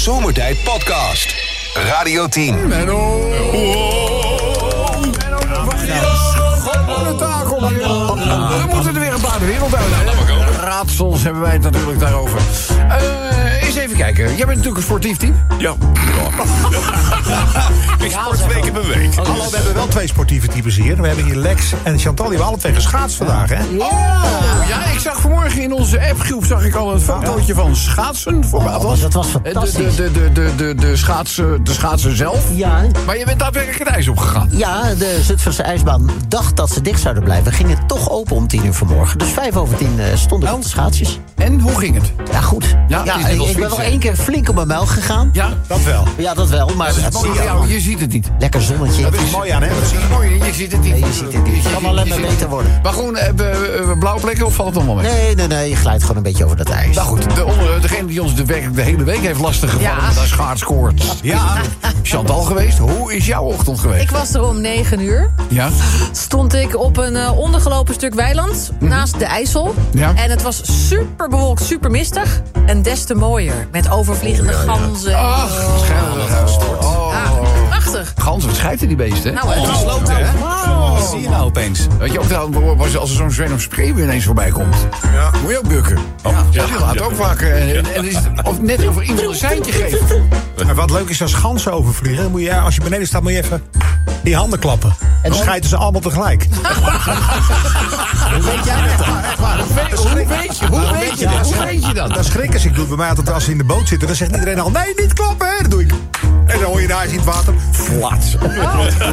Zomertijd Podcast. Radio 10. Menno. Menno, wacht Gewoon een taak op. We moeten er weer een paar de wereld uit. Raadsels hebben wij het natuurlijk daarover. Eh, eens even kijken. Jij bent natuurlijk een sportief team. Ja. Ik sport twee keer per week. Hallo, we hebben wel twee sportieve types hier. We hebben hier Lex en Chantal, die hebben alle twee geschaatst vandaag, hè? Oh, ja, ik zag vanmorgen in onze appgroep zag ik al een fotootje van schaatsen voorbij. Oh, dat was Eh, de, fantastisch. de, de, de, de, de, schaatsen, de schaatsen zelf. Ja, Maar je bent daadwerkelijk het ijs opgegaan. ja, de Zutphense ijsbaan dacht dat ze dicht zouden blijven. Gingen toch open om tien uur vanmorgen. Dus vijf over tien eh, stond ik op de schaatsjes. En hoe ging het? Ja, goed. Ja, het ik, ik ben wel één keer flink op mijn muil gegaan. Ja, Dat wel. Ja, dat wel. Maar het jou, je ziet het niet. lekker zonnetje. Dat is mooi aan, hè? Dat. Mooi, je ziet het niet. Nee, je ziet het niet. Kan alleen maar beter het. worden. Maar gewoon, hebben we blauwe plekken of valt het allemaal mee? Nee, nee, nee. Je glijdt gewoon een beetje over dat ijs. Nou goed, de, onder, degene die ons de, werk, de hele week heeft lastig gevallen Ja. met haar schaatskoorts. Ja, Chantal geweest, hoe is jouw ochtend geweest? Ik was er om 9 uur. Ja? Stond ik op een eh, ondergelopen stuk weiland naast de IJssel. Ja. En het was super bewolkt, super mistig. En des te mooier. Met overvliegende ganzen. Ach, schijnlijk. Oh, Ja, prachtig. Gans, wat schijt er die beesten? Nou, eh, Gesloten, hè? Wat zie je nou opeens? Weet je ook als als er zo'n Sven of Spreeuw ineens voorbij komt? Ja. Moet je ook bukken. ja, die laat ook vaak. eh, En, en is het, of net over iemand een seintje geven. En wat leuk is als ganzen overvliegen, dan moet je, als je beneden staat, moet je even die handen klappen. En dan schijten ze allemaal tegelijk. Hoe weet jij dat dan? Hoe weet je, hoe weet je dat? Hoe weet je dat? Dan schrikken ze. Ik doe het bij mij altijd als ze in de boot zitten. Dan zegt iedereen al, nee, niet klappen. Hè? Dat doe ik. En dan hoor je daar in het water. Flats.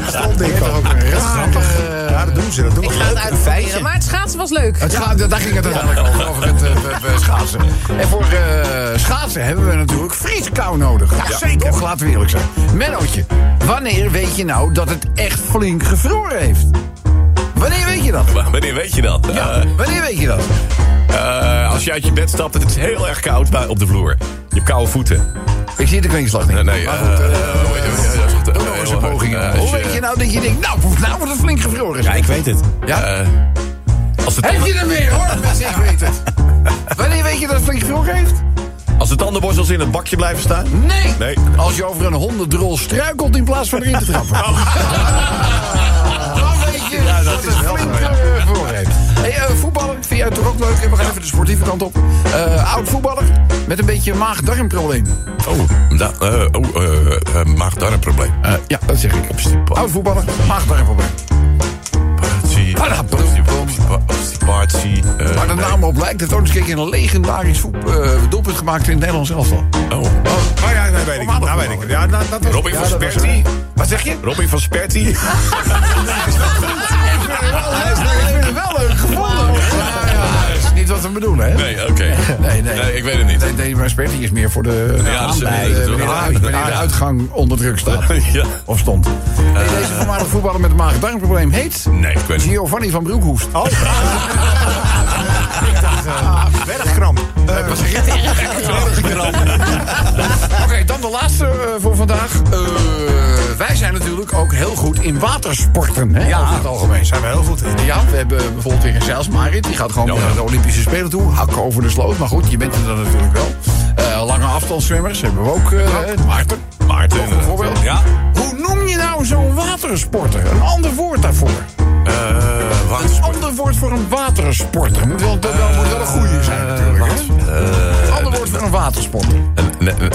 Stond ik ook grappig, Ja, dat doen ze. Dat doen ik ze. ga het uitproberen. Maar het schaatsen was leuk. Het gaat, daar ging het uiteindelijk over, over het eh, schaatsen. En voor eh, schaatsen hebben we natuurlijk vrieskou nodig. Ja, zeker. Toch, laten we eerlijk zijn. Mennootje, wanneer weet je nou dat het echt flink gevroren heeft? Wanneer weet je dat? Wanneer weet je dat? Ja, Eh, wanneer weet je dat? eh, als je uit je bed stapt en het is heel erg koud bij, op de vloer. Je hebt koude voeten. Ik zie de kwinkslag niet. Nee, nee. Maar eh, goed, eh, eh, hoe het? Eh. Eh, weet je nou dat je denkt, nou, nou wordt het flink gevroren. Ja, ik weet het. Ja? eh, Als de Heb je er weer hoor, mensen, ik weet het. Wanneer weet je dat het flink gevroren heeft? Als de tandenborstels in het bakje blijven staan? Nee. Nee. Als je over een hondendrol struikelt in plaats van erin te trappen. Dan weet je ja, dat, eh, gevroren heeft. Hey, eh, voetballer, vind jij het toch ook leuk? We gaan even de sportieve kant op. Eh, oud voetballer met een beetje maag-darmprobleem. Oh, da, eh, oh eh, eh, maag-darmprobleem. Ja, dat zeg ik. Oud voetballer, maag-darmprobleem. Obstipatie. eh, Maar de naam op lijkt het ook eens een keer een legendarisch voet, eh, doelpunt gemaakt in het Nederlands elftal. Oh. Oh ja, nee, weet ik. Nou weet ik. Ja, nou, dat was... Robin ja, van dat Sperti. Wat zeg je? Robin van Sperti. Vind het wel wat we bedoelen, hè? Nee, oké. Nee, nee. Nee, ik weet het niet. Nee, nee maar Sperti is meer voor de... Ja, is de, de, uitgang onder druk staat. Ja. Of stond. Hey, deze voormalige voetballer met een maag-darmprobleem heet... Nee, ik weet het niet. Giovanni van Broekhoest. Oh. Bergkramp. Eh, wat zeg je? Oké, dan de laatste eh, voor vandaag. Eh, wij zijn natuurlijk ook heel goed in watersporten. Hè, Ja. over het algemeen. Zijn we heel goed in. Ja, we hebben bijvoorbeeld weer een Zeils Marit. Die gaat gewoon naar de Olympische Spelen toe. Hakken over de sloot. Maar goed, je bent er dan natuurlijk wel. Eh, lange afstandszwemmers hebben we ook. Maarten. Maarten. Toch een voorbeeld? Ja. Hoe noem je nou zo'n watersporter? Een ander woord daarvoor. Eh, Een ander woord voor een watersporter. Dat wel- moet wel een goede zijn natuurlijk. hè? Een ander woord voor een watersporter. Eh,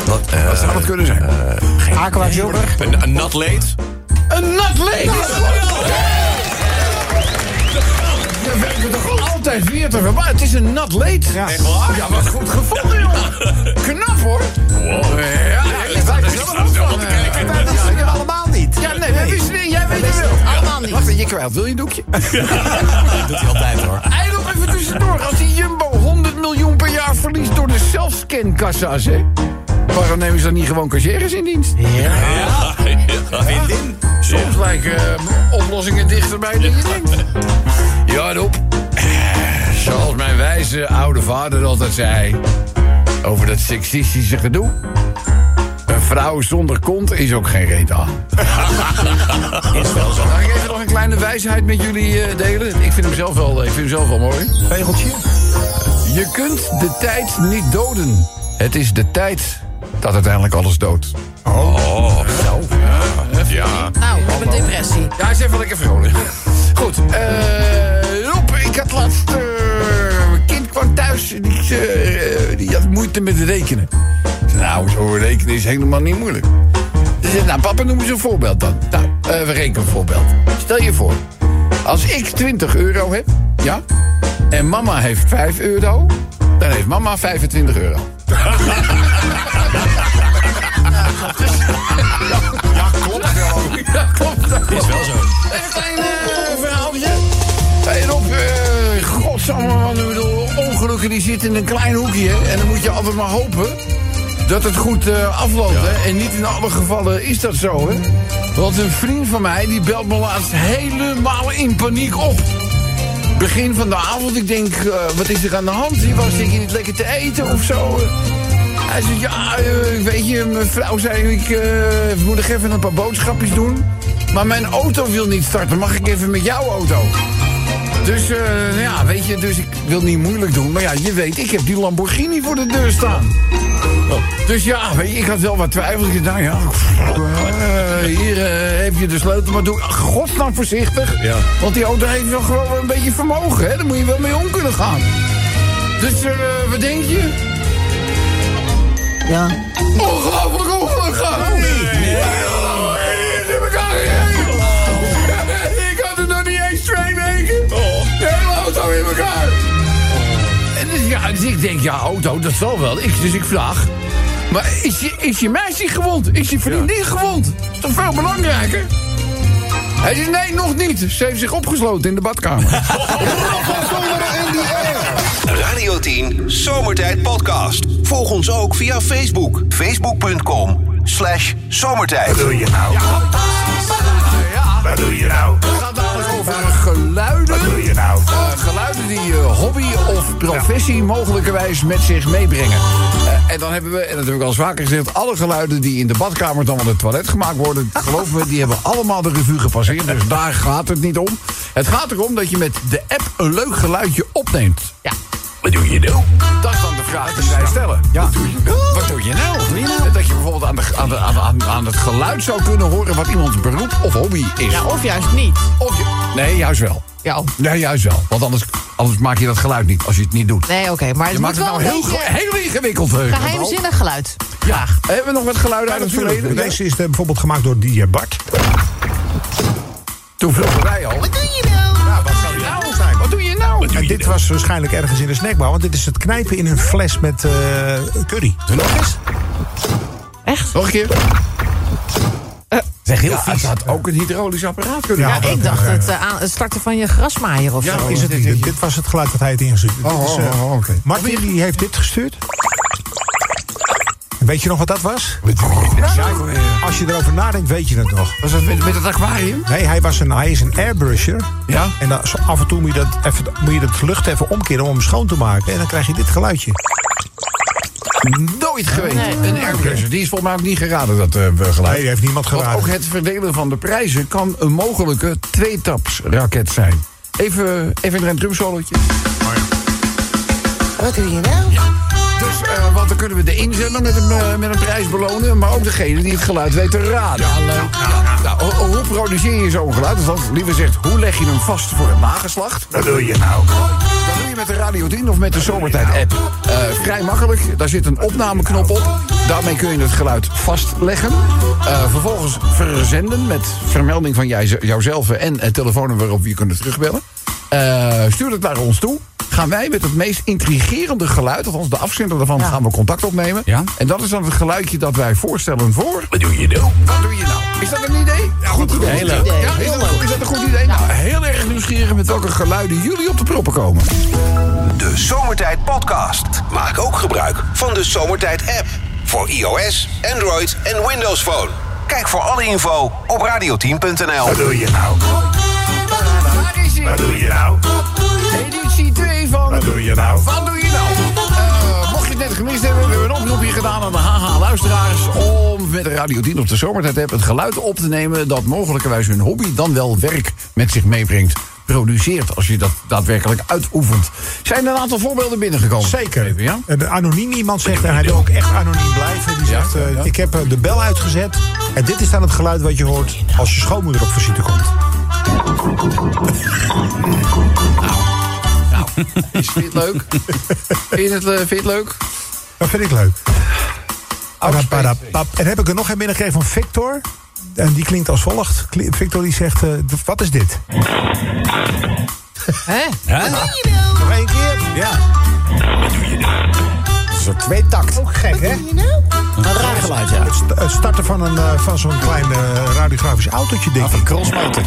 Wat eh, Wat zou dat kunnen zijn? Aquajogger. een- een nat leed? Een nat leed! Je weet me toch altijd weer te verbazen. Het is een nat leed. Ja. Echt waar? Ja, wat goed gevonden, Wil je een doekje? Dat doet hij altijd hoor. Hij nog even tussendoor. Als die Jumbo 100 miljoen per jaar verliest door de zelfscankassa's, hè? Waarom nemen ze dan niet gewoon cashiers in dienst? Ja, ja. Vriendin. Soms lijken eh, oplossingen dichterbij dan je denkt. Ja, Rob. Zoals mijn wijze oude vader altijd zei... over dat seksistische gedoe... een vrouw zonder kont is ook geen reet aan. Is wel zo. Kleine wijsheid met jullie eh, delen? Ik vind hem zelf wel, ik vind hem zelf wel mooi. Regeltje. Je kunt de tijd niet doden. Het is de tijd gaat uiteindelijk alles dood. Oh, zo. Ja. ja. Nou, ik heb een depressie. Ja, hij is even lekker vrolijk. Goed, eh Rob, ik had laatst... eh, mijn kind kwam thuis en die, eh, die had moeite met rekenen. Nou, zo rekenen is helemaal niet moeilijk. Zei, nou, papa, noem eens een voorbeeld dan. Nou, eh we rekenen een voorbeeld. Stel je voor, als ik 20 euro heb, ja, en mama heeft 5 euro, dan heeft mama 25 euro. Ja, klopt wel. Ja, klopt. Is wel zo. Een klein eh, verhaaltje. Hey eh godsamme, man, ik bedoel, ongelukken die zitten in een klein hoekje. En dan moet je altijd maar hopen dat het goed eh, afloopt. Hè? En niet in alle gevallen is dat zo, hè. Want een vriend van mij, die belt me laatst helemaal in paniek op. Begin van de avond, ik denk, eh, wat is er aan de hand? Die was ik niet lekker te eten of zo? Hij zegt, ja, eh, weet je, mijn vrouw zei, ik moet nog even een paar boodschapjes doen. Maar mijn auto wil niet starten, mag ik even met jouw auto? Dus, nou ja, weet je, dus ik wil niet moeilijk doen. Maar ja, je weet, ik heb die Lamborghini voor de deur staan. Dus ja, je, ik had wel wat twijfels. Ik dacht, nou ja, eh, hier eh, heb je de sleutel. Maar doe godsnaam voorzichtig. Ja. Want die auto heeft wel gewoon wel een beetje vermogen, hè. Daar moet je wel mee om kunnen gaan. Dus, eh, wat denk je? Ja. Ongelooflijk ongelukkig! Ik had het nog niet eens twee weken. De hele auto in elkaar. En dus, ja, dus ik denk, ja, auto, dat zal wel. Ik, dus ik vraag. Maar is je, is je meisje gewond? Is je vriendin gewond? Dat is toch veel belangrijker? Hij zei, nee, nog niet. Ze heeft zich opgesloten in de badkamer. Radio 10 Zomertijd Podcast. Volg ons ook via Facebook. Facebook.com slash zomertijd. doe je nou? Wat doe je nou? Het gaat dadelijk over geluiden. doe je nou? Eh, geluiden die je hobby of professie mogelijkerwijs met zich meebrengen. En dan hebben we, en dat heb ik al vaker gezegd... alle geluiden die in de badkamer dan wel het toilet gemaakt worden... geloof me, die hebben allemaal de revue gepasseerd. Dus daar gaat het niet om. Het gaat erom dat je met de app een leuk geluidje opneemt. Ja. Wat doe je nou? Vraag die wij stellen. Ja. Wat doe je nou? Dat je bijvoorbeeld aan, de, aan, de, aan, aan, aan het geluid zou kunnen horen... wat iemands beroep of hobby is. Ja, of juist niet. Of je, nee, juist wel. Ja, Nee, juist wel. Want anders, anders maak je dat geluid niet als je het niet doet. nee, oké. maar het Je maakt het wel nou heel, heel ingewikkeld. eh, geheimzinnig geluid. Ja. Hebben we nog wat geluiden uit het verleden? Deze is eh, bijvoorbeeld gemaakt door die eh, Bart. Toen vroegen wij al. Wat doe je nou? En dit was waarschijnlijk ergens in de snackbar. Want dit is het knijpen in een fles met eh, curry. Doe nog eens. Echt? Nog een keer. Zeg heel Ja, het had ook een hydraulisch apparaat kunnen Ja, Ja, ik dacht het, eh, aan, het starten van je grasmaaier of Ja, zo. Is het niet. Dit was het geluid dat hij het ingestuurd. Dit Oh, is, oh, eh, oh, oké. Martin die heeft dit gestuurd. Weet je nog wat dat was? Als je erover nadenkt, weet je het nog. Was dat met, met het aquarium? Nee, hij, was een, hij is een airbrusher. Ja. En dan, zo af en toe moet je, dat even, moet je dat lucht even omkeren om hem schoon te maken. En dan krijg je dit geluidje. Nooit geweten. Nee. Een airbrusher. Die is volgens mij ook niet geraden, dat eh, geluid. Nee, die heeft niemand Want geraden. ook het verdelen van de prijzen kan een mogelijke tweetapsraket zijn. Even, even een drumsolootje. Wat doe je nou? Dus, eh, want dan kunnen we de inzender met een, eh, met een prijs belonen... maar ook degene die het geluid weet te raden. Ja, Nou, ho- ho- hoe produceer je zo'n geluid? Of liever zegt, hoe leg je hem vast voor het nageslacht? Wat doe je nou? Dat doe je met de Radio 10 of met de Zomertijd-app. Eh, vrij makkelijk. Daar zit een opnameknop op. Daarmee kun je het geluid vastleggen. Vervolgens verzenden met vermelding van jij, jouzelf en het telefoonnummer waarop je kunt terugbellen. Stuur het naar ons toe. Gaan wij met het meest intrigerende geluid, althans de afzender daarvan, gaan we contact opnemen. Ja. En dat is dan het geluidje dat wij voorstellen voor. Wat doe je nou? Wat doe je nou? Is dat een idee? goed idee. Heel leuk. Ja, is, dat, is dat een goed idee? Nou, heel erg nieuwsgierig met welke geluiden jullie op de proppen komen. De Zomertijd Podcast. Maak ook gebruik van de Zomertijd app. Voor iOS, Android en Windows Phone. Kijk voor alle info op radio10.nl. doe je nou? Waar is hij? doe je nou? Editie 2 van... Wat doe je nou? Wat doe je nou? Eh, mocht je het net gemist hebben, we hebben een oproepje gedaan aan de HH-luisteraars... om met de Radio 10 op de Zomertijd app het geluid op te nemen... dat mogelijkerwijs hun hobby dan wel werk met zich meebrengt. produceert als je dat daadwerkelijk uitoefent. Zijn er een aantal voorbeelden binnengekomen? Zeker. Even, ja? En anoniem iemand zegt, en hij wil ook echt anoniem blijven. Die zegt, eh, ja. ik heb eh, de bel uitgezet. En dit is dan het geluid wat je hoort als je schoonmoeder op visite komt. Is, vind je het leuk? vind, je het, vind je het leuk? Dat vind ik leuk. Paraparapap. En heb ik er nog een binnengekregen van Victor. En die klinkt als volgt. Victor die zegt, eh, wat is dit? Hè? Nog één keer? Ja. Een soort tweetakt. Ook gek, hè? Een raar geluid, ja. Het st- Het starten van, een, eh, van zo'n klein eh, radiografisch autootje, denk Of een ik. crossmotor.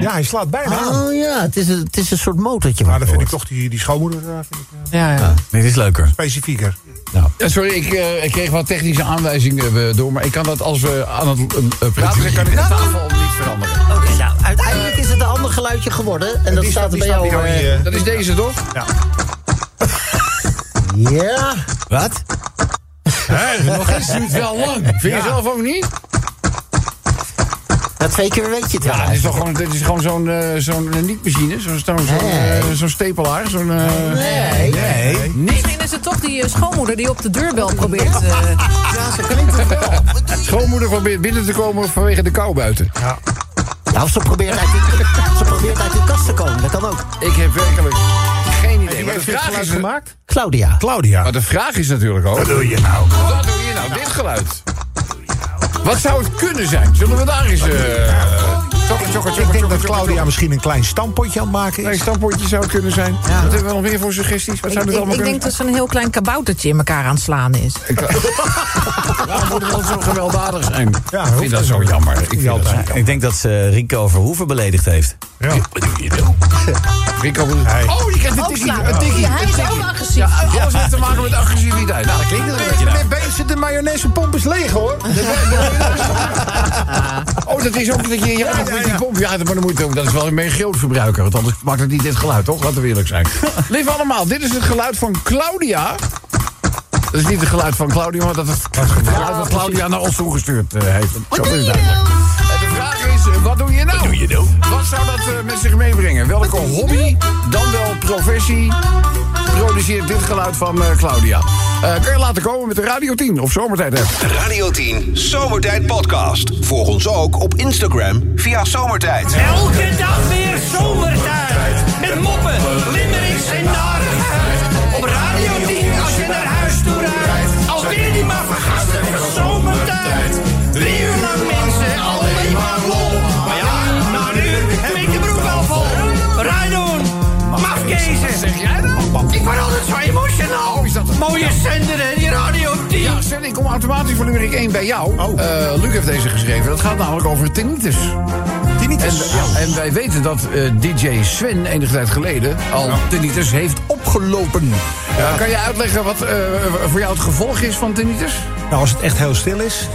Ja, hij slaat bijna aan. Oh ja, het is een, het is een soort motortje. Maar dan je vind ik toch die, die schoonmoeder eh, vind ik, eh, Ja, ja. Dit is leuker. specifieker. Ja, sorry, ik, eh, ik kreeg wat technische aanwijzingen eh, door. Maar ik kan dat als we aan het eh, praten zijn, kan ik de tafel niet veranderen. Oké, nou, uiteindelijk is het een ander geluidje geworden. En dat staat er bij jou... eh, eh, Dat is deze toch? Ja. Wat? Nog eens duurt wel lang. Vind je zelf ook niet? Na twee keer weet je het Ja, wel. het is toch gewoon, dit is gewoon zo'n eh, zo'n eh, niet-machine, zo'n zo'n zo'n Nee. zo'n stapelaar. Zo'n, eh, Nee. Nee. Misschien is het toch die schoonmoeder die op de deurbel probeert... eh, Ja, zo klinkt het wel. Schoonmoeder probeert binnen te komen vanwege de kou buiten. Nou, ze probeert, uit die, ze probeert uit die kast te komen. Dat kan ook. Ik heb werkelijk heeft dit vraag geluid is, gemaakt? Claudia. Claudia. maar de vraag is natuurlijk ook... Wat doe je nou? Wat doe je nou? Dit geluid. Wat zou het kunnen zijn? Zullen we daar eens... eh Ik denk dat Claudia misschien een klein stampotje aan het maken Een is. stampotje zou kunnen zijn. Wat hebben we nog meer voor suggesties? Wat ik, zou ik, allemaal ik denk dat ze een heel klein kaboutertje in elkaar aan het slaan is. Waarom moet het wel zo gewelddadig zijn? Ja, ik vind dat zo jammer. Ik vind dat zo jammer. Ik denk dat ze Rico Verhoeven beledigd heeft. Ja. Oh, die kent een tikkie. Een tikkie. hij is een ook agressief. Ja, alles heeft te maken met agressiviteit. Nou, dat klinkt er een beetje naar. Meneer de mayonaisepomp is leeg, hoor. Oh, dat is ook dat je ja, met die pomp. Ja, maar dan moet je, dat is wel een meer groot verbruiker. Want anders maakt het niet dit geluid, toch? Laten we eerlijk zijn. Lieve allemaal, dit is het geluid van Claudia. Dat is niet het geluid van Claudia, maar dat is het geluid dat Claudia naar ons toegestuurd eh, heeft. Zo is het is, eh, wat doe je nou? Wat doe je nou? Wat zou dat eh, met zich meebrengen? Welke hobby, dan wel professie, produceert dit geluid van eh, Claudia? Eh, kan je laten komen met de Radio 10 of Zomertijd app. Radio 10 Zomertijd Podcast. Volg ons ook op Instagram via Zomertijd. Elke dag weer zomertijd. Ik automatisch van nummer 1 bij jou. Oh. Eh, Luc heeft deze geschreven. Dat gaat namelijk over tinnitus. En, Tinnitus. ja, en wij weten dat eh, DJ Sven enige tijd geleden al tinnitus heeft opgelopen. Eh, kan je uitleggen wat voor jou het gevolg is van tinnitus? Nou, als het echt heel stil is,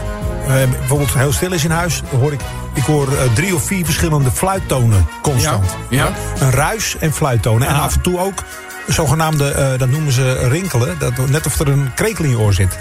bijvoorbeeld heel stil is in huis, hoor ik, ik hoor drie of vier verschillende fluittonen constant. Ja, ja. Een ruis en fluittonen. En af en toe ook zogenaamde, eh, dat noemen ze rinkelen, dat, net of er een krekel in je oor zit.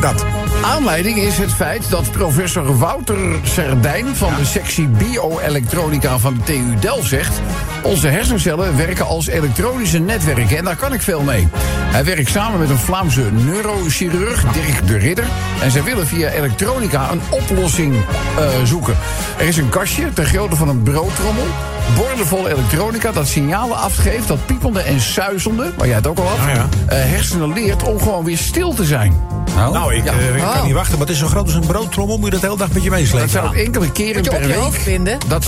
Dat. Aanleiding is het feit dat professor Wouter Serdijn van de sectie bioelektronica van de TU Delft zegt... onze hersencellen werken als elektronische netwerken en daar kan ik veel mee. Hij werkt samen met een Vlaamse neurochirurg, Dirk de Ridder... en zij willen via elektronica een oplossing eh, zoeken. Er is een kastje ter grootte van een broodtrommel... Bordenvol elektronica dat signalen afgeeft dat piepende en suizende, waar jij het ook al had, ja. eh, hersenen leert om gewoon weer stil te zijn. Nou, ik, Ja. eh, ik kan Oh. niet wachten, maar het is zo groot als een broodtrommel, moet je dat de hele dag met je Dat meeslepen. zou enkele keren per je week. vinden. Dat,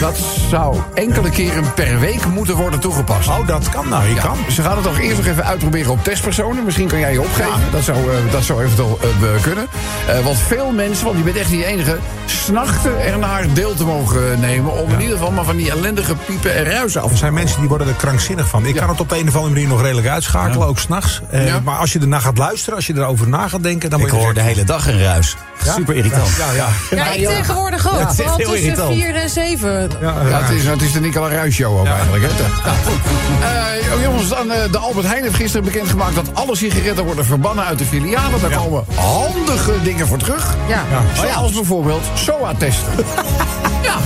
dat zou enkele keren per week moeten worden toegepast. Oh, dat kan nou, je Ja, kan. Ze gaan het toch eerst nog even uitproberen op testpersonen. Misschien kan jij je opgeven. Dat, zou, eh, dat zou eventueel eh, kunnen. Eh, want veel mensen, want je bent echt niet de enige... snachten ernaar deel te mogen nemen... om in ieder geval maar van die ellendige piepen en ruisen af Er zijn mensen die worden er krankzinnig van. Ik kan het op de een of andere manier nog redelijk uitschakelen, ook s'nachts. Eh Ja. Maar als je ernaar gaat luisteren, als je erover na gaat denken... dan Ik hoor de hele dag een ruis. Ja? Super irritant. Ja, ja. Ja, ik tegenwoordig ook. het is heel tussen irritant. 4 en 7. ja, Ja, ja. het is, het is de Nicola Ruijs show ook eigenlijk. Hè? Eh, oh, jongens, dan, eh, de Albert Heijn heeft gisteren bekendgemaakt... dat alle sigaretten worden verbannen uit de filialen. Daar komen handige dingen voor terug. Ja. Zoals bijvoorbeeld SOA-testen. ja.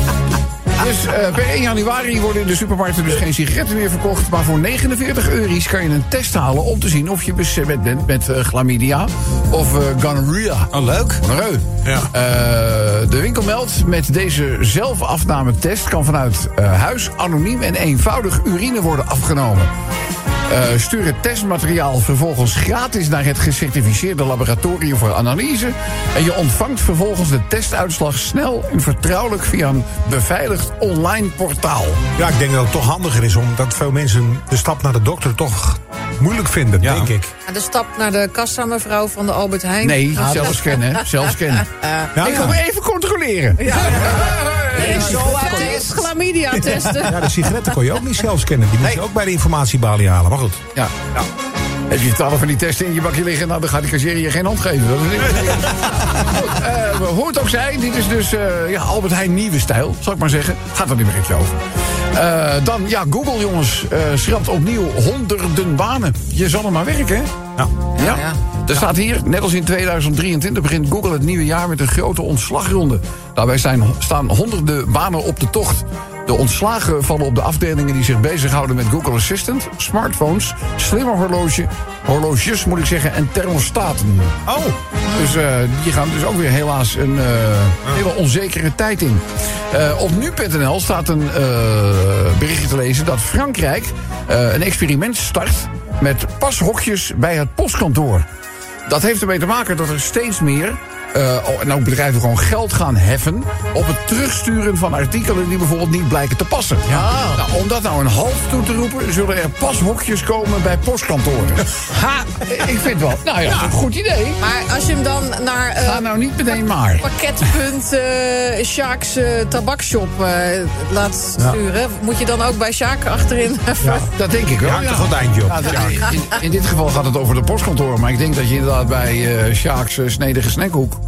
Dus eh, per 1 januari worden in de supermarkten dus geen sigaretten meer verkocht. Maar voor 49 euro's kan je een test halen om te zien of je besmet bent met eh, chlamydia of eh gonorrhea. Oh, leuk. Ja. Eh, de winkel meldt met deze zelfafnametest kan vanuit huis anoniem en eenvoudig urine worden afgenomen. Eh, stuur het testmateriaal vervolgens gratis naar het gecertificeerde laboratorium voor analyse. En je ontvangt vervolgens de testuitslag snel en vertrouwelijk via een beveiligd online portaal. Ja, ik denk dat het toch handiger is omdat veel mensen de stap naar de dokter toch moeilijk vinden, Ja. denk ik. De stap naar de kassa, mevrouw van de Albert Heijn. Nee, zelf scannen, zelf scannen. Ja, Ik ga even controleren. Nee, test, chlamydia testen. Ja, de sigaretten kon je ook niet zelf scannen. Die moet je ook bij de informatiebalie halen. Maar goed. Ja. Heb je twaalf van die testen in je bakje liggen, nou, dan gaat die cashier je geen hand geven. Dat is niet. Goed, eh, hoe het ook zij, dit is dus eh, ja, Albert Heijn nieuwe stijl, zal ik maar zeggen. Gaat er niet meer beetje over. Eh, dan, ja, Google, jongens, eh schrapt opnieuw honderden banen. Je zal er maar werken, hè? Ja. Ja. Er staat hier, net als in 2023 begint Google het nieuwe jaar met een grote ontslagronde. Daarbij zijn, staan honderden banen op de tocht. De ontslagen vallen op de afdelingen die zich bezighouden met Google Assistant, smartphones, slimme horloge, horloges moet ik zeggen, en thermostaten. Oh, Dus eh, die gaan dus ook weer helaas een eh, hele onzekere tijd in. Eh, op nu.nl staat een berichtje te lezen dat Frankrijk een experiment start met pashokjes bij het postkantoor. Dat heeft ermee te maken dat er steeds meer. Eh, en ook bedrijven gewoon geld gaan heffen. op het terugsturen van artikelen die bijvoorbeeld niet blijken te passen. Nou, om dat nou een halt toe te roepen. zullen er pashokjes komen bij postkantoren. ha, ik vind wel. Nou ja, dat is een goed idee. Maar als je hem dan naar eh, Ga nou niet meteen maar. pakketpunt eh Sjaaks eh, tabakshop eh, laat sturen... moet je dan ook bij Sjaak achterin even... Dat denk ik wel. Ja, toch een eindje op. Ja, in, in dit geval gaat het over de postkantoor. Maar ik denk dat je inderdaad bij eh Sjaaks snedige snackhoek...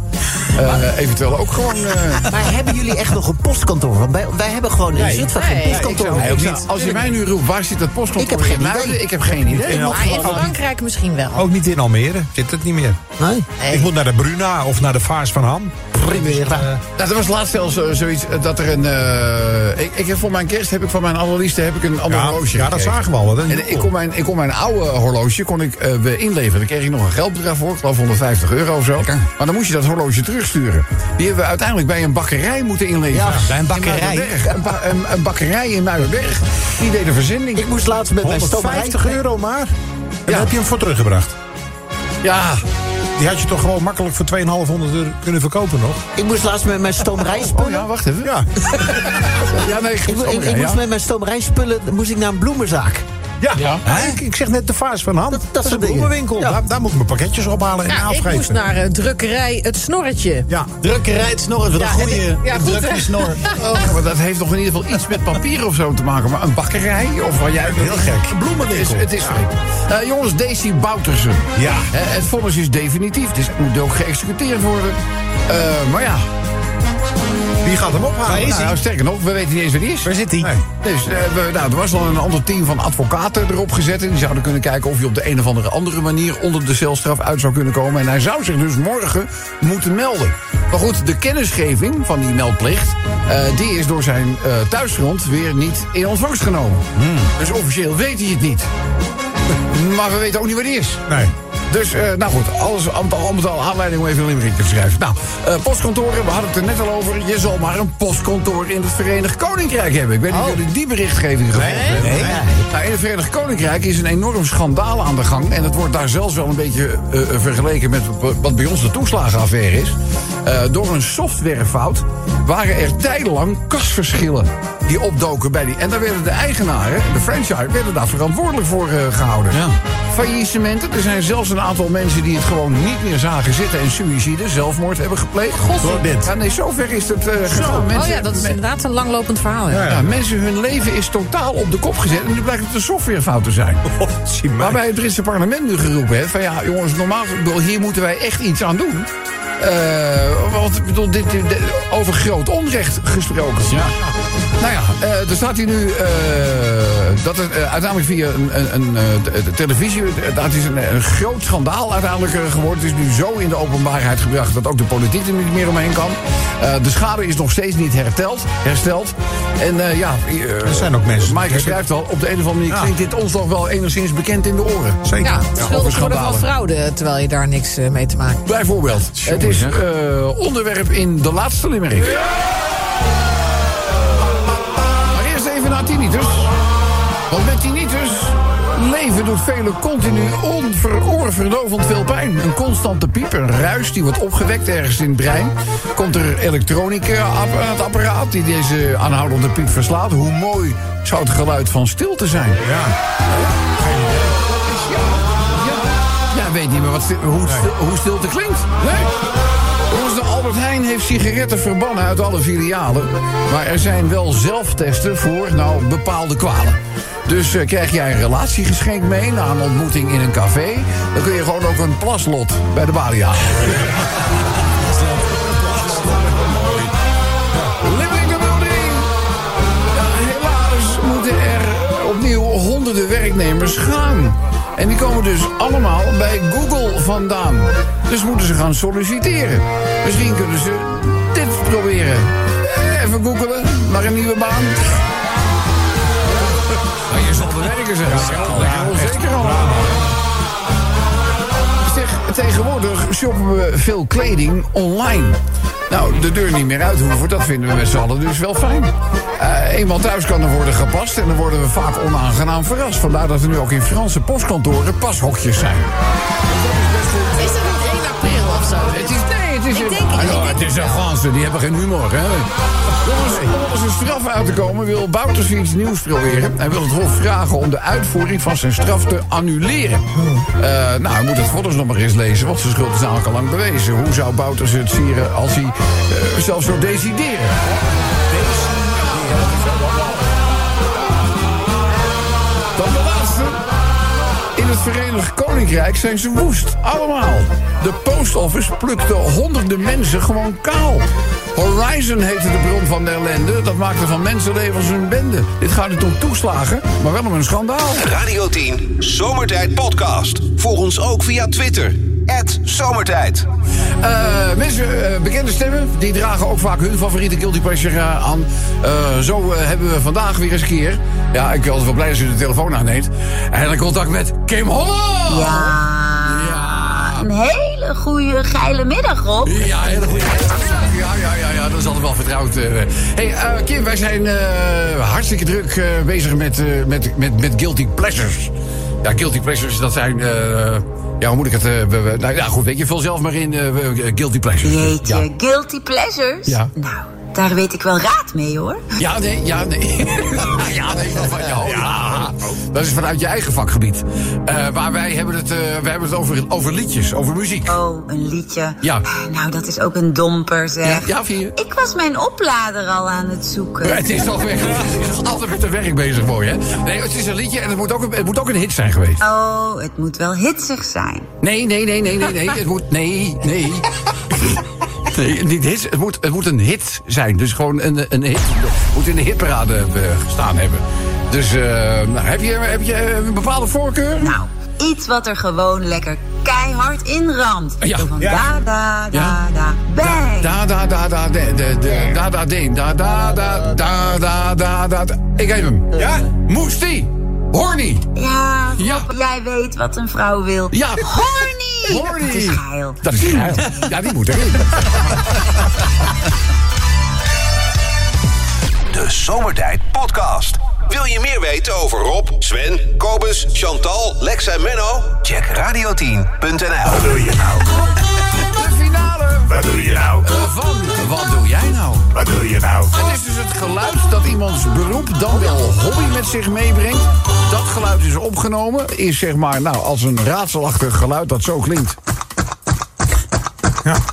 eh, eventueel ook gewoon... eh, Maar hebben jullie echt nog een postkantoor? Want wij, wij hebben gewoon in Zutphen geen Nee. postkantoor. ik zou- als je mij nu roept, waar zit het postkantoor Ik heb geen in Muiden? idee. Ik heb geen idee. Maar in Frankrijk misschien wel. ook niet in Almere. Zit het niet meer. Nee. Ik moet naar de Bruna of naar de Vaars van Ham. Primera. Nou, er was laatst zelfs zoiets eh, dat er een... eh, ik, ik heb voor mijn kerst heb ik van mijn allerliefste heb ik een ander Ja, horloge ja, dat zagen we al. Dat En ik kon, mijn, ik kon mijn oude horloge kon ik, eh, inleveren. Daar kreeg ik nog een geldbedrag voor. Ik geloof 150 euro of zo. Maar dan moest je dat horloge terugsturen. Die hebben we uiteindelijk bij een bakkerij moeten inleveren. Ja, bij een bakkerij. Een, ba- een, een bakkerij in Muidenberg. Die deed een verzending. Ik moest laatst met mijn stomerij... 150 euro maar. En heb je hem voor teruggebracht. Ja, Die had je toch gewoon makkelijk voor 2,500 euro kunnen verkopen nog? Ik moest laatst met mijn stomerijspullen... oh ja, wacht even. Ja. Ja, nee, Ik, ik, moest met mijn stomerijspullen moest ik naar een bloemenzaak. Ja. Ja. Ik, ik zeg net de Vaars van Ham. Dat, dat is een bloemenwinkel. Ja. Daar, daar moet ik mijn pakketjes ophalen en Ja, ik afgeven. moest naar eh, drukkerij Het Snorretje. Ja. Drukkerij, het snor, wat een Ja, goeie. en ik- ja, Ik goed, druk hè? die snor. Ja, maar dat heeft toch in ieder geval iets met papier of zo te maken. Maar een bakkerij of wat jij... Heel gek. Een bloemenwinkel. Het is, het is. Eh, jongens, Daisy Boutersen. Ja. Hè, het vonnis is definitief. Dus het moet ook geëxecuteerd worden. Eh, maar ja, Wie gaat hem ophalen? nou, nou, sterker nog, we weten niet eens waar die is. Waar zit hij? Nee. Dus eh, we, nou, er was al een ander team van advocaten erop gezet. En die zouden kunnen kijken of hij op de een of andere andere manier onder de celstraf uit zou kunnen komen. En hij zou zich dus morgen moeten melden. Maar goed, de kennisgeving van die meldplicht, eh, die is door zijn eh, thuisfront weer niet in ontvangst genomen. Dus officieel weet hij het niet. Maar we weten ook niet waar die is. Nee. Dus, eh, nou goed, alles al al met al aanleiding om even een limerick te schrijven. Nou, eh, postkantoren, we hadden het er net al over. Je zal maar een postkantoor in het Verenigd Koninkrijk hebben. Ik weet niet of jullie die berichtgeving gevolgd hebben. Nee. Nou, in het Verenigd Koninkrijk is een enorm schandaal aan de gang. En het wordt daar zelfs wel een beetje eh, vergeleken met wat bij ons de toeslagenaffaire is. Door een softwarefout waren er tijdenlang kasverschillen die opdoken bij die. En daar werden de eigenaren, de franchise, werden daar verantwoordelijk voor eh, gehouden. Ja. Faillissementen. Er zijn zelfs een aantal mensen die het gewoon niet meer zagen zitten en suïcide, zelfmoord hebben gepleegd. Door dit. Ja, nee, zover is het eh gegaan. Oh Mensen, ja, dat is inderdaad een langlopend verhaal. Ja. ja, mensen, hun leven is totaal op de kop gezet. En nu blijkt het een softwarefout te zijn. Oh. Waarbij het Britse parlement nu geroepen heeft: van ja, jongens, normaal, ik bedoel, hier moeten wij echt iets aan doen. Eh, want ik bedoel, dit, dit- dit- over groot onrecht gesproken. Ja. Nou ja, eh, er staat hier nu eh, dat het uiteindelijk via een, een, een, eh, de- de televisie... dat is een, een groot schandaal uiteindelijk geworden. Het is nu zo in de openbaarheid gebracht dat ook de politiek er niet meer omheen kan. Eh, de schade is nog steeds niet herteld, hersteld. En eh, ja, Er zijn ook mensen Maaike schrijft al, op de een of andere manier Ja. klinkt dit ons nog wel enigszins bekend in de oren. Zeker. Ja, schuldig worden van fraude, terwijl je daar niks mee te maken hebt. Bijvoorbeeld. het is eh, onderwerp in de laatste limerick. Maar eerst even naar tinnitus. Want met tinnitus leven doet velen continu onveroorverdovend veel pijn. Een constante piep, een ruis die wordt opgewekt ergens in het brein. Komt er elektronica aan het apparaat die deze aanhoudende piep verslaat. Hoe mooi zou het geluid van stilte zijn? Ja. Ja, ja weet niet meer wat hoe, stil- hoe stilte klinkt. Nee. Albert heeft sigaretten verbannen uit alle filialen. Maar er zijn wel zelftesten voor, nou, bepaalde kwalen. Dus eh, krijg jij een relatiegeschenk mee na een ontmoeting in een café... dan kun je gewoon ook een plaslot bij de balie halen. Er honderden werknemers gaan. En die komen dus allemaal bij Google vandaan. Dus moeten ze gaan solliciteren. Misschien kunnen ze dit proberen. Even googelen naar een nieuwe baan. Maar je zal de werken zijn. Ja, zeker al. Zeg, tegenwoordig shoppen we veel kleding online. Nou, de deur niet meer uit hoeven, dat vinden we met z'n allen dus wel fijn. Eh, eenmaal thuis kan er worden gepast en dan worden we vaak onaangenaam verrast. Vandaar dat er nu ook in Franse postkantoren pashokjes zijn. Is dat niet 1 april of zo? Het is, is, denk- Ah, het is een Franse, die hebben geen humor, hè? Jongens, om een straf uit te komen wil Bouters iets nieuws proberen. Hij wil het Hof vragen om de uitvoering van zijn straf te annuleren. Eh, nou, hij moet het foto's nog maar eens lezen, want zijn schuld is namelijk al lang bewezen. Hoe zou Bouters het sieren als hij eh, zelf zou decideren? Het Verenigd Koninkrijk zijn ze woest. Allemaal. De post office plukte honderden mensen gewoon kaal. Horizon heette de bron van de ellende. Dat maakte van mensenlevens een bende. Dit gaat niet om toeslagen, maar wel om een schandaal. Radio 10 Zomertijd Podcast. Volg ons ook via Twitter. Zomertijd. Eh, mensen, eh, bekende stemmen, die dragen ook vaak hun favoriete Guilty Pleasure eh, aan. Zo hebben we vandaag weer eens een keer... Ja, ik ben altijd wel blij als u de telefoon aanneemt. Eindelijk contact met Kim Holland! Ja, een hele goede geile middag, Rob. Ja, hele goede. Ja, ja, ja, ja, dat is altijd wel vertrouwd. eh. hey, eh, Kim, wij zijn eh, hartstikke druk bezig met, met, met, met guilty pleasures. Ja, guilty pleasures, dat zijn... ja, hoe moet ik het... nou ja, goed, weet je, vul zelf maar in guilty pleasures. Jeetje, Ja. guilty pleasures? Ja. Nou, daar weet ik wel raad mee, hoor. Ja, nee, ja, nee. ja, nee, wel van jou. Ja. Dat is vanuit je eigen vakgebied. Eh, maar wij hebben het, eh, wij hebben het over, over liedjes, over muziek. Oh, een liedje. Ja. Nou, dat is ook een domper, zeg. Ja, ja, vind je? Ik was mijn oplader al aan het zoeken. Het is toch weer het is altijd met de werk bezig voor je, hè? Nee, het is een liedje en het moet ook een, het moet ook een hit zijn geweest. Oh, het moet wel hitsig zijn. Nee, nee, nee, nee, nee, nee. Het moet. Nee, nee. Nee, niet hits. Het moet, het moet een hit zijn. Dus gewoon een, een hit. Het moet in de hitparade eh, gestaan hebben. Dus eh, nou, heb, je, heb je een bepaalde voorkeur? Nou, iets wat er gewoon lekker keihard in ramt. Ja. Zo van da, da, da, da, bang. Da da da da de de de da da deen da da da da da da da. da. Ik heb hem. Ja. Moestie. Horny. Ja, jij weet wat een vrouw wil. Ja. Horny! Horny. Dat is geil. Dat is geil. Ja, die moet erin. De Zomertijd Podcast. Wil je meer weten over Rob, Sven, Kobus, Chantal, Lex en Menno? Check radio10.nl. Wat doe je nou? Wat doe je nou? Van Wat doe jij nou? Wat doe je nou? Het is dus het geluid dat iemands beroep dan wel hobby met zich meebrengt. Dat geluid is opgenomen. Is zeg maar, nou, als een raadselachtig geluid dat zo klinkt.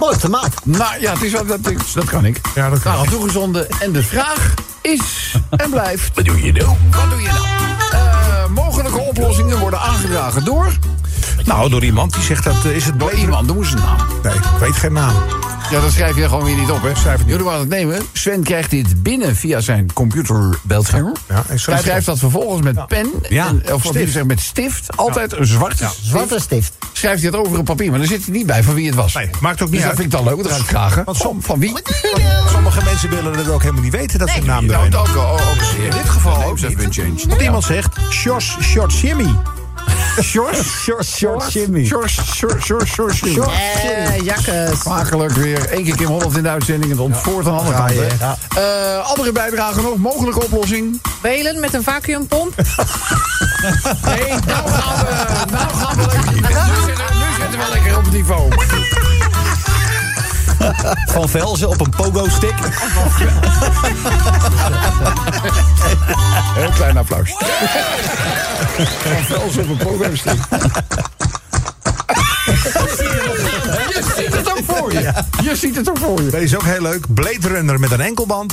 Mooi, tomaat. Nou ja, het is, wel- dat, is- dat kan ik. Ja, dat kan Nou, ik. toegezonden. En de vraag is en blijft... Wat doe je nou? Wat doe je nou? Eh, mogelijke oplossingen worden aangedragen door... Nou, door iemand die zegt dat eh, is het Door beter. iemand, noem eens een naam. Nee, ik weet geen naam. Ja, dat schrijf je er gewoon weer niet op, hè? Schrijf het niet. Jullie het nemen. Sven krijgt dit binnen via zijn computerbeeldscherm. Ja, Hij schrijft dat vervolgens met pen, Ja, en, of zeggen met stift. Altijd een zwarte Zwarte stift. stift. Schrijft hij het over een papier, maar dan zit hij niet bij van wie het was. Nee, maakt ook niet dus dat uit. vind ik dan leuk, dat ga ik vragen. Want som- van wie? Sommige mensen willen het ook helemaal niet weten dat ze een naam Nou, erin ook, ook, ook, In dit geval ook changed. Want iemand zegt, Sjors Short Jimmy. Sjors? Short, short Jimmy. Sjors, Sjors, Sjors, Sjors. Sjors. Eh, jakkes. Smakelijk weer. Eén keer Kim Holland in de uitzending. Het ontvoort aan de andere Ja, kant. ja. hè. Eh, andere bijdragen nog. Mogelijke oplossing. Belen met een vacuümpomp. Nee, nou gaan we, nou gaan we lekker. Nu zitten, nu zitten we lekker op het niveau. Van Velzen op een pogo-stick. Heel klein applaus. Van Vels op een programstuk. Je ziet het ook voor je. Je ziet het ook voor je. Deze is ook heel leuk. Blade Runner met een enkelband.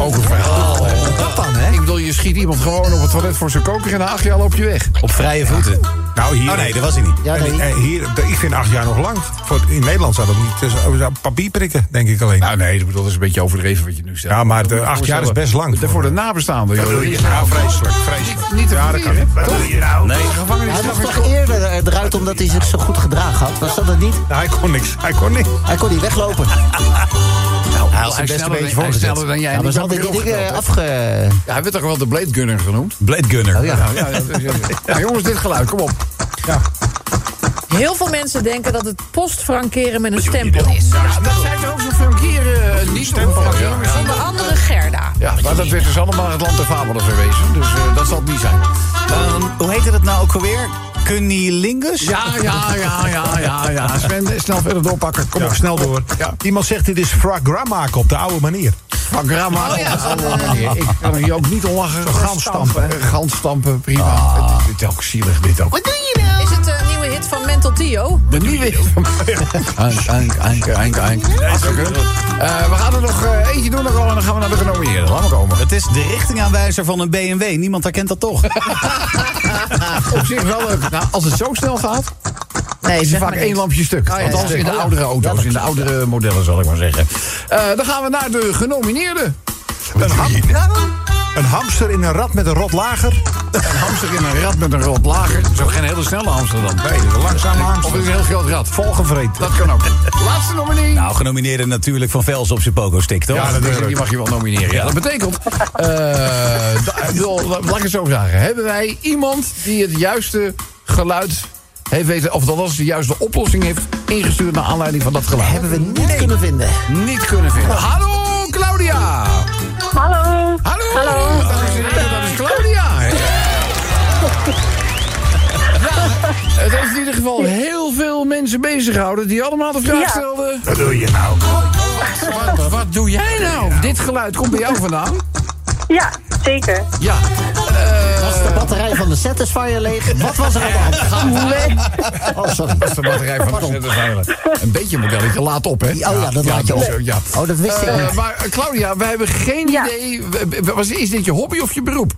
Ook een verhaal. hè. Dat dan, hè? Ik bedoel, je schiet iemand gewoon op het toilet voor zijn koker... en na acht jaar loop je weg. Op vrije voeten. Nou, hier... Oh nee, dat was hij niet. Ja, En, nee. eh, hier, ik vind acht jaar nog lang. Voor, in Nederland zou dat niet... zou papier prikken, denk ik alleen. Nou nee, dat is een beetje overdreven wat je nu zegt. Ja, maar de acht jaar is best lang De- Voor de nabestaanden. joh. Dat is Nou, vreselijk, vreselijk. Niet te Ja, dat kan niet. Wat doe je nou? Nee. Gevangenis Hij was nog toch eerder eh, eruit omdat hij zich zo goed gedragen had? Was dat het niet? Nou, hij kon niks. Hij kon niet. Hij kon niet weglopen. Hij is best een beetje hij is sneller dan jij. Ja, maar afge... Ja, hij werd toch wel de Blade Gunner genoemd? Blade Gunner. Oh ja. Ja, ja, ja, ja, ja. Ja, jongens, dit geluid, kom op. Heel veel mensen denken dat het postfrankeren met een stempel is. Ja, dat zijn toch ook zo'n frankeren, eh, niet stempel. Ja, ja. Onder andere Gerda. ja, maar dat werd dus allemaal het land der fabelen verwezen. Dus eh, dat zal het niet zijn. Ehm, hoe heette dat nou ook alweer? Cunnilingus? Ja, ja, ja, ja, ja, ja. Sven, snel verder doorpakken. Kom Kom op, op, snel door. Ja. Iemand zegt dit is fragra maken op de oude manier. Van Grama. Oh ja, op alle manieren. Ik kan er hier ook niet om lachen. Gans stampen. Gans stampen, prima. Het, dit is ook zielig, dit ook. Het een nieuwe hit van Mental Tio? De nieuwe... Ank, ank, ank, ank, ank. Hartstikke. Eh, we gaan er nog eh, eentje doen nog en dan gaan we naar de genomineerden. Laat maar komen. Het is de richtingaanwijzer van een BMW. Niemand herkent dat toch? Op zich wel leuk. Nou, als het zo snel gaat, Nee, is er vaak één lampje stuk. Oh, ja, Althans ja. in de oudere auto's, in de oudere modellen zal ik maar zeggen. Eh, dan gaan we naar de genomineerden. Een, ham- een hamster in een rat met een rot lager. Een hamster in een rat met een rot lager. Dat is ook geen hele snelle hamster dan. Nee, een langzame Of hamster. het is een heel groot rat. Volgevreten. Dat kan ook. Laatste nominee. Nou, genomineerde natuurlijk van Velzen op zijn pogo-stick, toch? Ja, dat is, die mag je wel nomineren. Ja, dat betekent, eh, wil- laat ik het zo vragen. Hebben wij iemand die het juiste geluid heeft weten... of althans de juiste oplossing heeft ingestuurd... naar aanleiding van dat geluid? Hebben we niet kunnen vinden. niet kunnen vinden. Hallo, Claudia! Hallo. Hallo! Hallo! Dat is, dat is Claudia! Ja, het heeft in ieder geval heel veel mensen bezig gehouden... die allemaal de vraag Ja. stelden... Wat doe je nou? Wat, wat doe jij nou? Dit geluid komt bij jou vandaan? Ja, zeker. Ja. Was de batterij van de Satisfyer leeg? Wat was er aan de hand? Oh, sorry. Dat is de batterij van de Zettersveiler. Een beetje modelletje laat op, hè? Oh ja, dat laat je op. Ja. Oh, dat wist ik Eh, niet. maar eh, Claudia, wij hebben geen Ja. idee. Was, is dit je hobby of je beroep?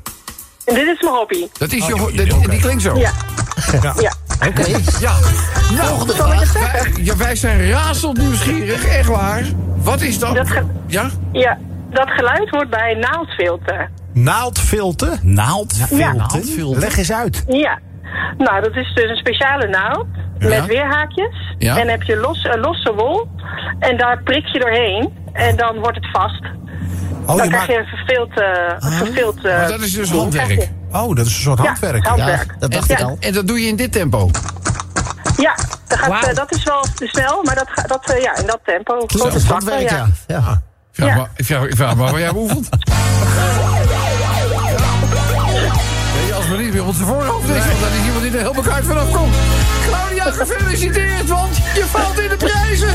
En dit is mijn hobby. Dat is je ho- dat- Die klinkt zo. Ja. Ja. Ja. Oké. Ja. Nou, wij, ja, wij zijn razend nieuwsgierig, echt waar. Wat is dat? Dat Ja? Ja, dat geluid hoort bij naaldfilter. Naaldfilter? Naaldfilter? Ja. Leg eens uit. Ja. Nou, dat is dus een speciale naald met weerhaakjes. Ja. En heb je los, een losse wol. En daar prik je doorheen. En dan wordt het vast. Oh, dan je krijg je een verveeld... Maar dat is dus handwerk. oh, dat is een soort Ja, handwerk. hand- Ja, werk. dat dacht Ja. ik al. En dat doe je in dit tempo. Ja, dat, gaat, eh, dat is wel te snel, maar dat, gaat- dat, ja, in dat tempo. Dat Grote handwerk, ja. ja. Ik vraag, Ja. maar, ik, vraag, ik vraag maar waar jij beoefent. Weet je, als men niet meer op zijn voorhoofd is, want dan is iemand die er heel bekend vanaf komt. Claudia, gefeliciteerd, want je valt in de prijzen.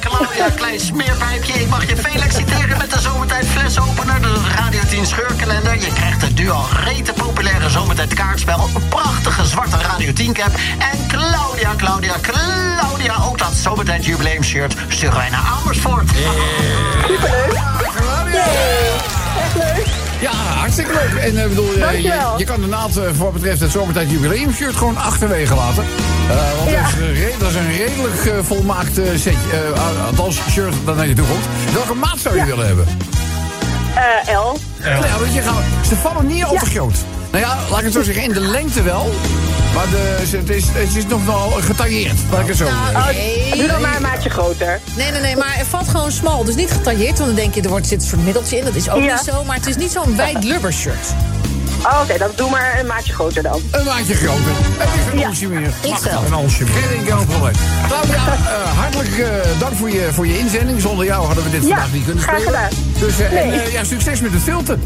Claudia, klein smeerpijpje. Ik mag je feliciteren met de Zomertijd flesopener, de Radio 10 scheurkalender. Je krijgt de nu al rete populaire Zomertijd kaartspel, een prachtige zwarte Radio 10 cap. En Claudia, Claudia, Claudia, ook dat Zomertijd jubileumshirt sturen wij naar Amersfoort. Claudia. Leuk. Ja, hartstikke leuk. En eh, bedoel, eh, je, je kan inderdaad eh, voor wat betreft het zomertijd jubileumshirt gewoon achterwege laten. Want Ja. dat, is een dat redelijk volmaakt setje. eh, althans, shirt dat naar je toe komt. Welke maat zou je willen hebben? Eh, L. Ja, want je gaat, ze vallen niet al te groot. Nou ja, laat ik het zo zeggen, in de lengte wel. Maar de, het, is, het is nog wel getailleerd, laat ik het zo zeggen. Nou, nee. Doe dan maar een maatje groter. Nee, nee, nee, maar het valt gewoon smal. Dus niet getailleerd, want dan denk je, er wordt, zit een soort middeltje in. Dat is ook Ja. niet zo, maar het is niet zo'n wijd lubbershirt. Oh, Oké, dan doe maar een maatje groter dan. Een maatje groter. Het is een Ja. onsje meer. XL. Een onsje meer. Geen enkel probleem. Claudia, eh, hartelijk eh, dank voor je, voor je inzending. Zonder jou hadden we dit Ja, vandaag niet kunnen graag spelen. gedaan. Dus eh, en, Nee. ja, succes met het filten.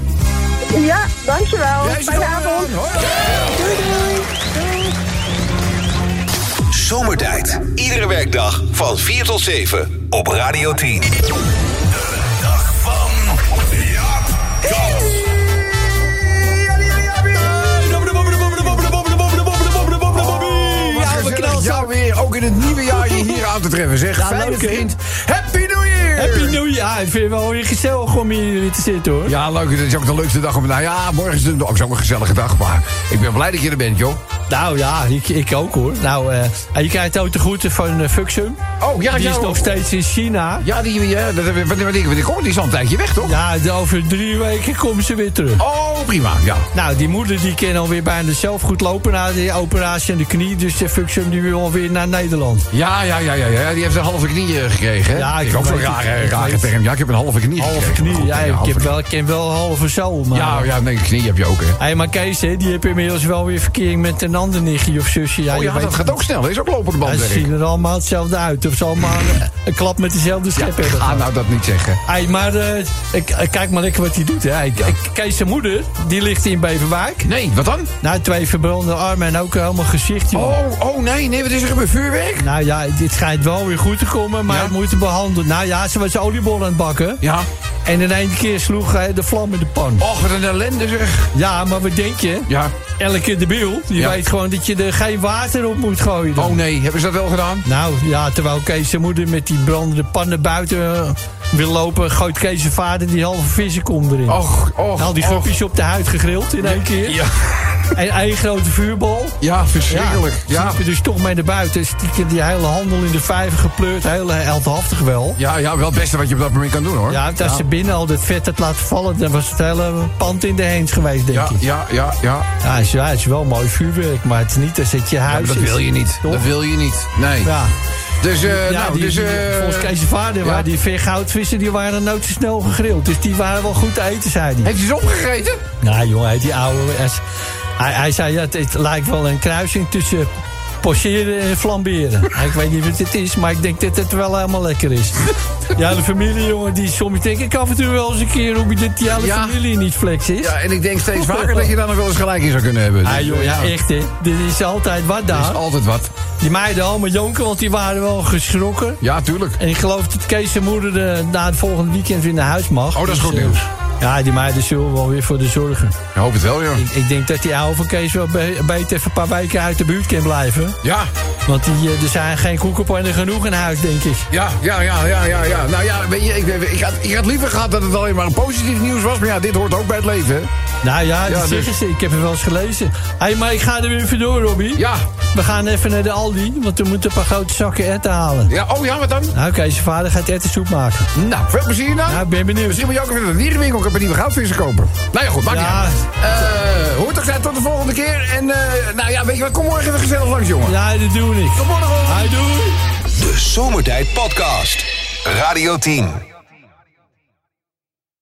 Ja, dankjewel. Fijne avond. aan. Hoi. Zomertijd. Iedere werkdag van 4 tot 7 op Radio 10. Dag van Jaap jou weer ook in het nieuwe jaar je hier aan te treffen. Zeg, Ja, fijne leuk, vriend. Happy New Year! Happy New Year. Ik vind het wel weer gezellig om hier te zitten hoor. Ja, leuk. Het is ook de leukste dag om... Nou ja, morgen is het ook zo'n gezellige dag. Maar ik ben blij dat je er bent, joh. Nou ja, ik, ik ook hoor. Nou, eh, en je krijgt ook de groeten van uh, Fuxum. Oh, ja, Die ja. is nog steeds in China. Ja, die, ja, dat, wanneer, komt die is al een tijdje weg, toch? Ja, de- over drie weken komen ze weer terug. Oh, prima, ja. Nou, die moeder die kan alweer bijna zelf goed lopen na die operatie aan de knie. Dus de Fuxum die wil alweer naar Nederland. Ja, ja, ja, ja, ja. Die heeft een halve knie eh, gekregen, hè? Ja, ik ik ook zo'n rare, Ik rare term. Ja, ik heb een halve knie Halve gekregen. knie. Goed, Ja, ik halve heb knie. wel, ik ken wel een halve zool. Maar... Ja, ja, nee, knie heb je ook, hè? Hey, maar Kees, hè, die heeft inmiddels wel weer verkering met een ander nichtje of zusje. Ja, oh je weet dat gaat ook snel. Dat is ook lopende Ja, ze zien er allemaal hetzelfde uit. Of ze allemaal een, klap met dezelfde schep hebben. Ga nou dat niet zeggen. Hey, maar ik, ik- kijk maar lekker wat hij doet. Hè. Kees zijn moeder, die ligt in Beverwijk. Nee, wat dan? Nou, twee verbrande armen en ook helemaal gezicht. joh. Oh, oh nee, nee, wat is er gebeurd? Vuurwerk? Nou ja, dit schijnt wel weer goed te komen, maar het moet je behandelen. Nou ja, ze was oliebol aan het bakken. Ja. En in één keer sloeg hij de vlam in de pan. Och, wat een ellende zeg. Ja, maar wat denk je? Ja. Elke debiel, die Ja. weet gewoon dat je er geen water op moet gooien. dan. Oh nee, hebben ze dat wel gedaan? Nou ja, terwijl Kees zijn moeder met die brandende pannen buiten eh, wil lopen, gooit Kees zijn vader die halve vissenkom erin. Och, och, Al die och. groepjes op de huid gegrild in één keer. Ja. En één grote vuurbal. Ja, verschrikkelijk. Ja. Ja. dus toch mee naar buiten. Stiekem die hele handel in de vijver gepleurd. Heel heldhaftig wel. Ja, ja, wel het beste wat je op dat moment kan doen, hoor. Ja, als ze binnen al dat vet had laten vallen... dan was het hele pand in de heens geweest, denk ik. ja, ja, ja. Ja, het is, ja, het is wel mooi vuurwerk, maar het is niet als het je huis dat wil je niet. Toch? Dat wil je niet. Nee. Ja. Dus, eh Ja, nou, die, dus... eh, volgens Kees' vader ja. waren die veergoudvissen die waren nooit zo snel gegrild. Dus die waren wel goed te eten, zei hij. Heeft hij ze opgegeten? Nou jongen, die oude... Hij, hij zei, ja, het, het lijkt wel een kruising tussen pocheren en flamberen. ik weet niet wat het is, maar ik denk dat het wel helemaal lekker is. Ja, de familie, jongen, die soms denk ik af en toe wel eens een keer... hoe dat die hele Ja. familie niet flex is. Ja, en ik denk steeds vaker dat je daar nog wel eens gelijk in zou kunnen hebben. Ah, Dus, joh, eh, ja, echt hè. Dit is altijd wat Er daar. is altijd wat. Die meiden allemaal jonken, want die waren wel geschrokken. Ja, tuurlijk. En ik geloof dat Kees zijn moeder eh, na het volgende weekend weer naar huis mag. Oh, dat is Dus, goed eh, nieuws. Ja, die meiden zullen wel weer voor de zorgen. Ik hoop het wel, joh. Ik, ik denk dat die oude van Kees wel be- beter even een paar weken uit de buurt kan blijven. Ja, Want die, eh, er zijn geen koekenpannen genoeg in huis, denk ik. ja, ja, ja, ja, ja, ja. Nou ja, weet je, ik, ik, had, ik had liever gehad dat het alleen maar een positief nieuws was. Maar ja, dit hoort ook bij het leven, hè? Nou ja, dat Ja, zeggen dus- ze. Ik heb het wel eens gelezen. Hé, maar ik ga er weer even door, Robbie. Ja. We gaan even naar de Aldi, want we moeten een paar grote zakken erwten halen. Ja, oh ja, wat dan? Nou, Kees, zijn vader gaat erwtensoep maken. Nou, veel plezier dan. Nou, ik ben benieuwd. Misschien moet je ook even naar de dierenwinkel een paar nieuwe goudvissen kopen. Nou ja, goed, maakt Ja. niet uit. Eh, hoort toch zijn tot de volgende keer. En eh, nou ja, weet je wat, kom morgen even gezellig langs, jongen. Ja, dat doe ik. Tot morgen. Hij doei. De Zomertijd Podcast. Radio 10.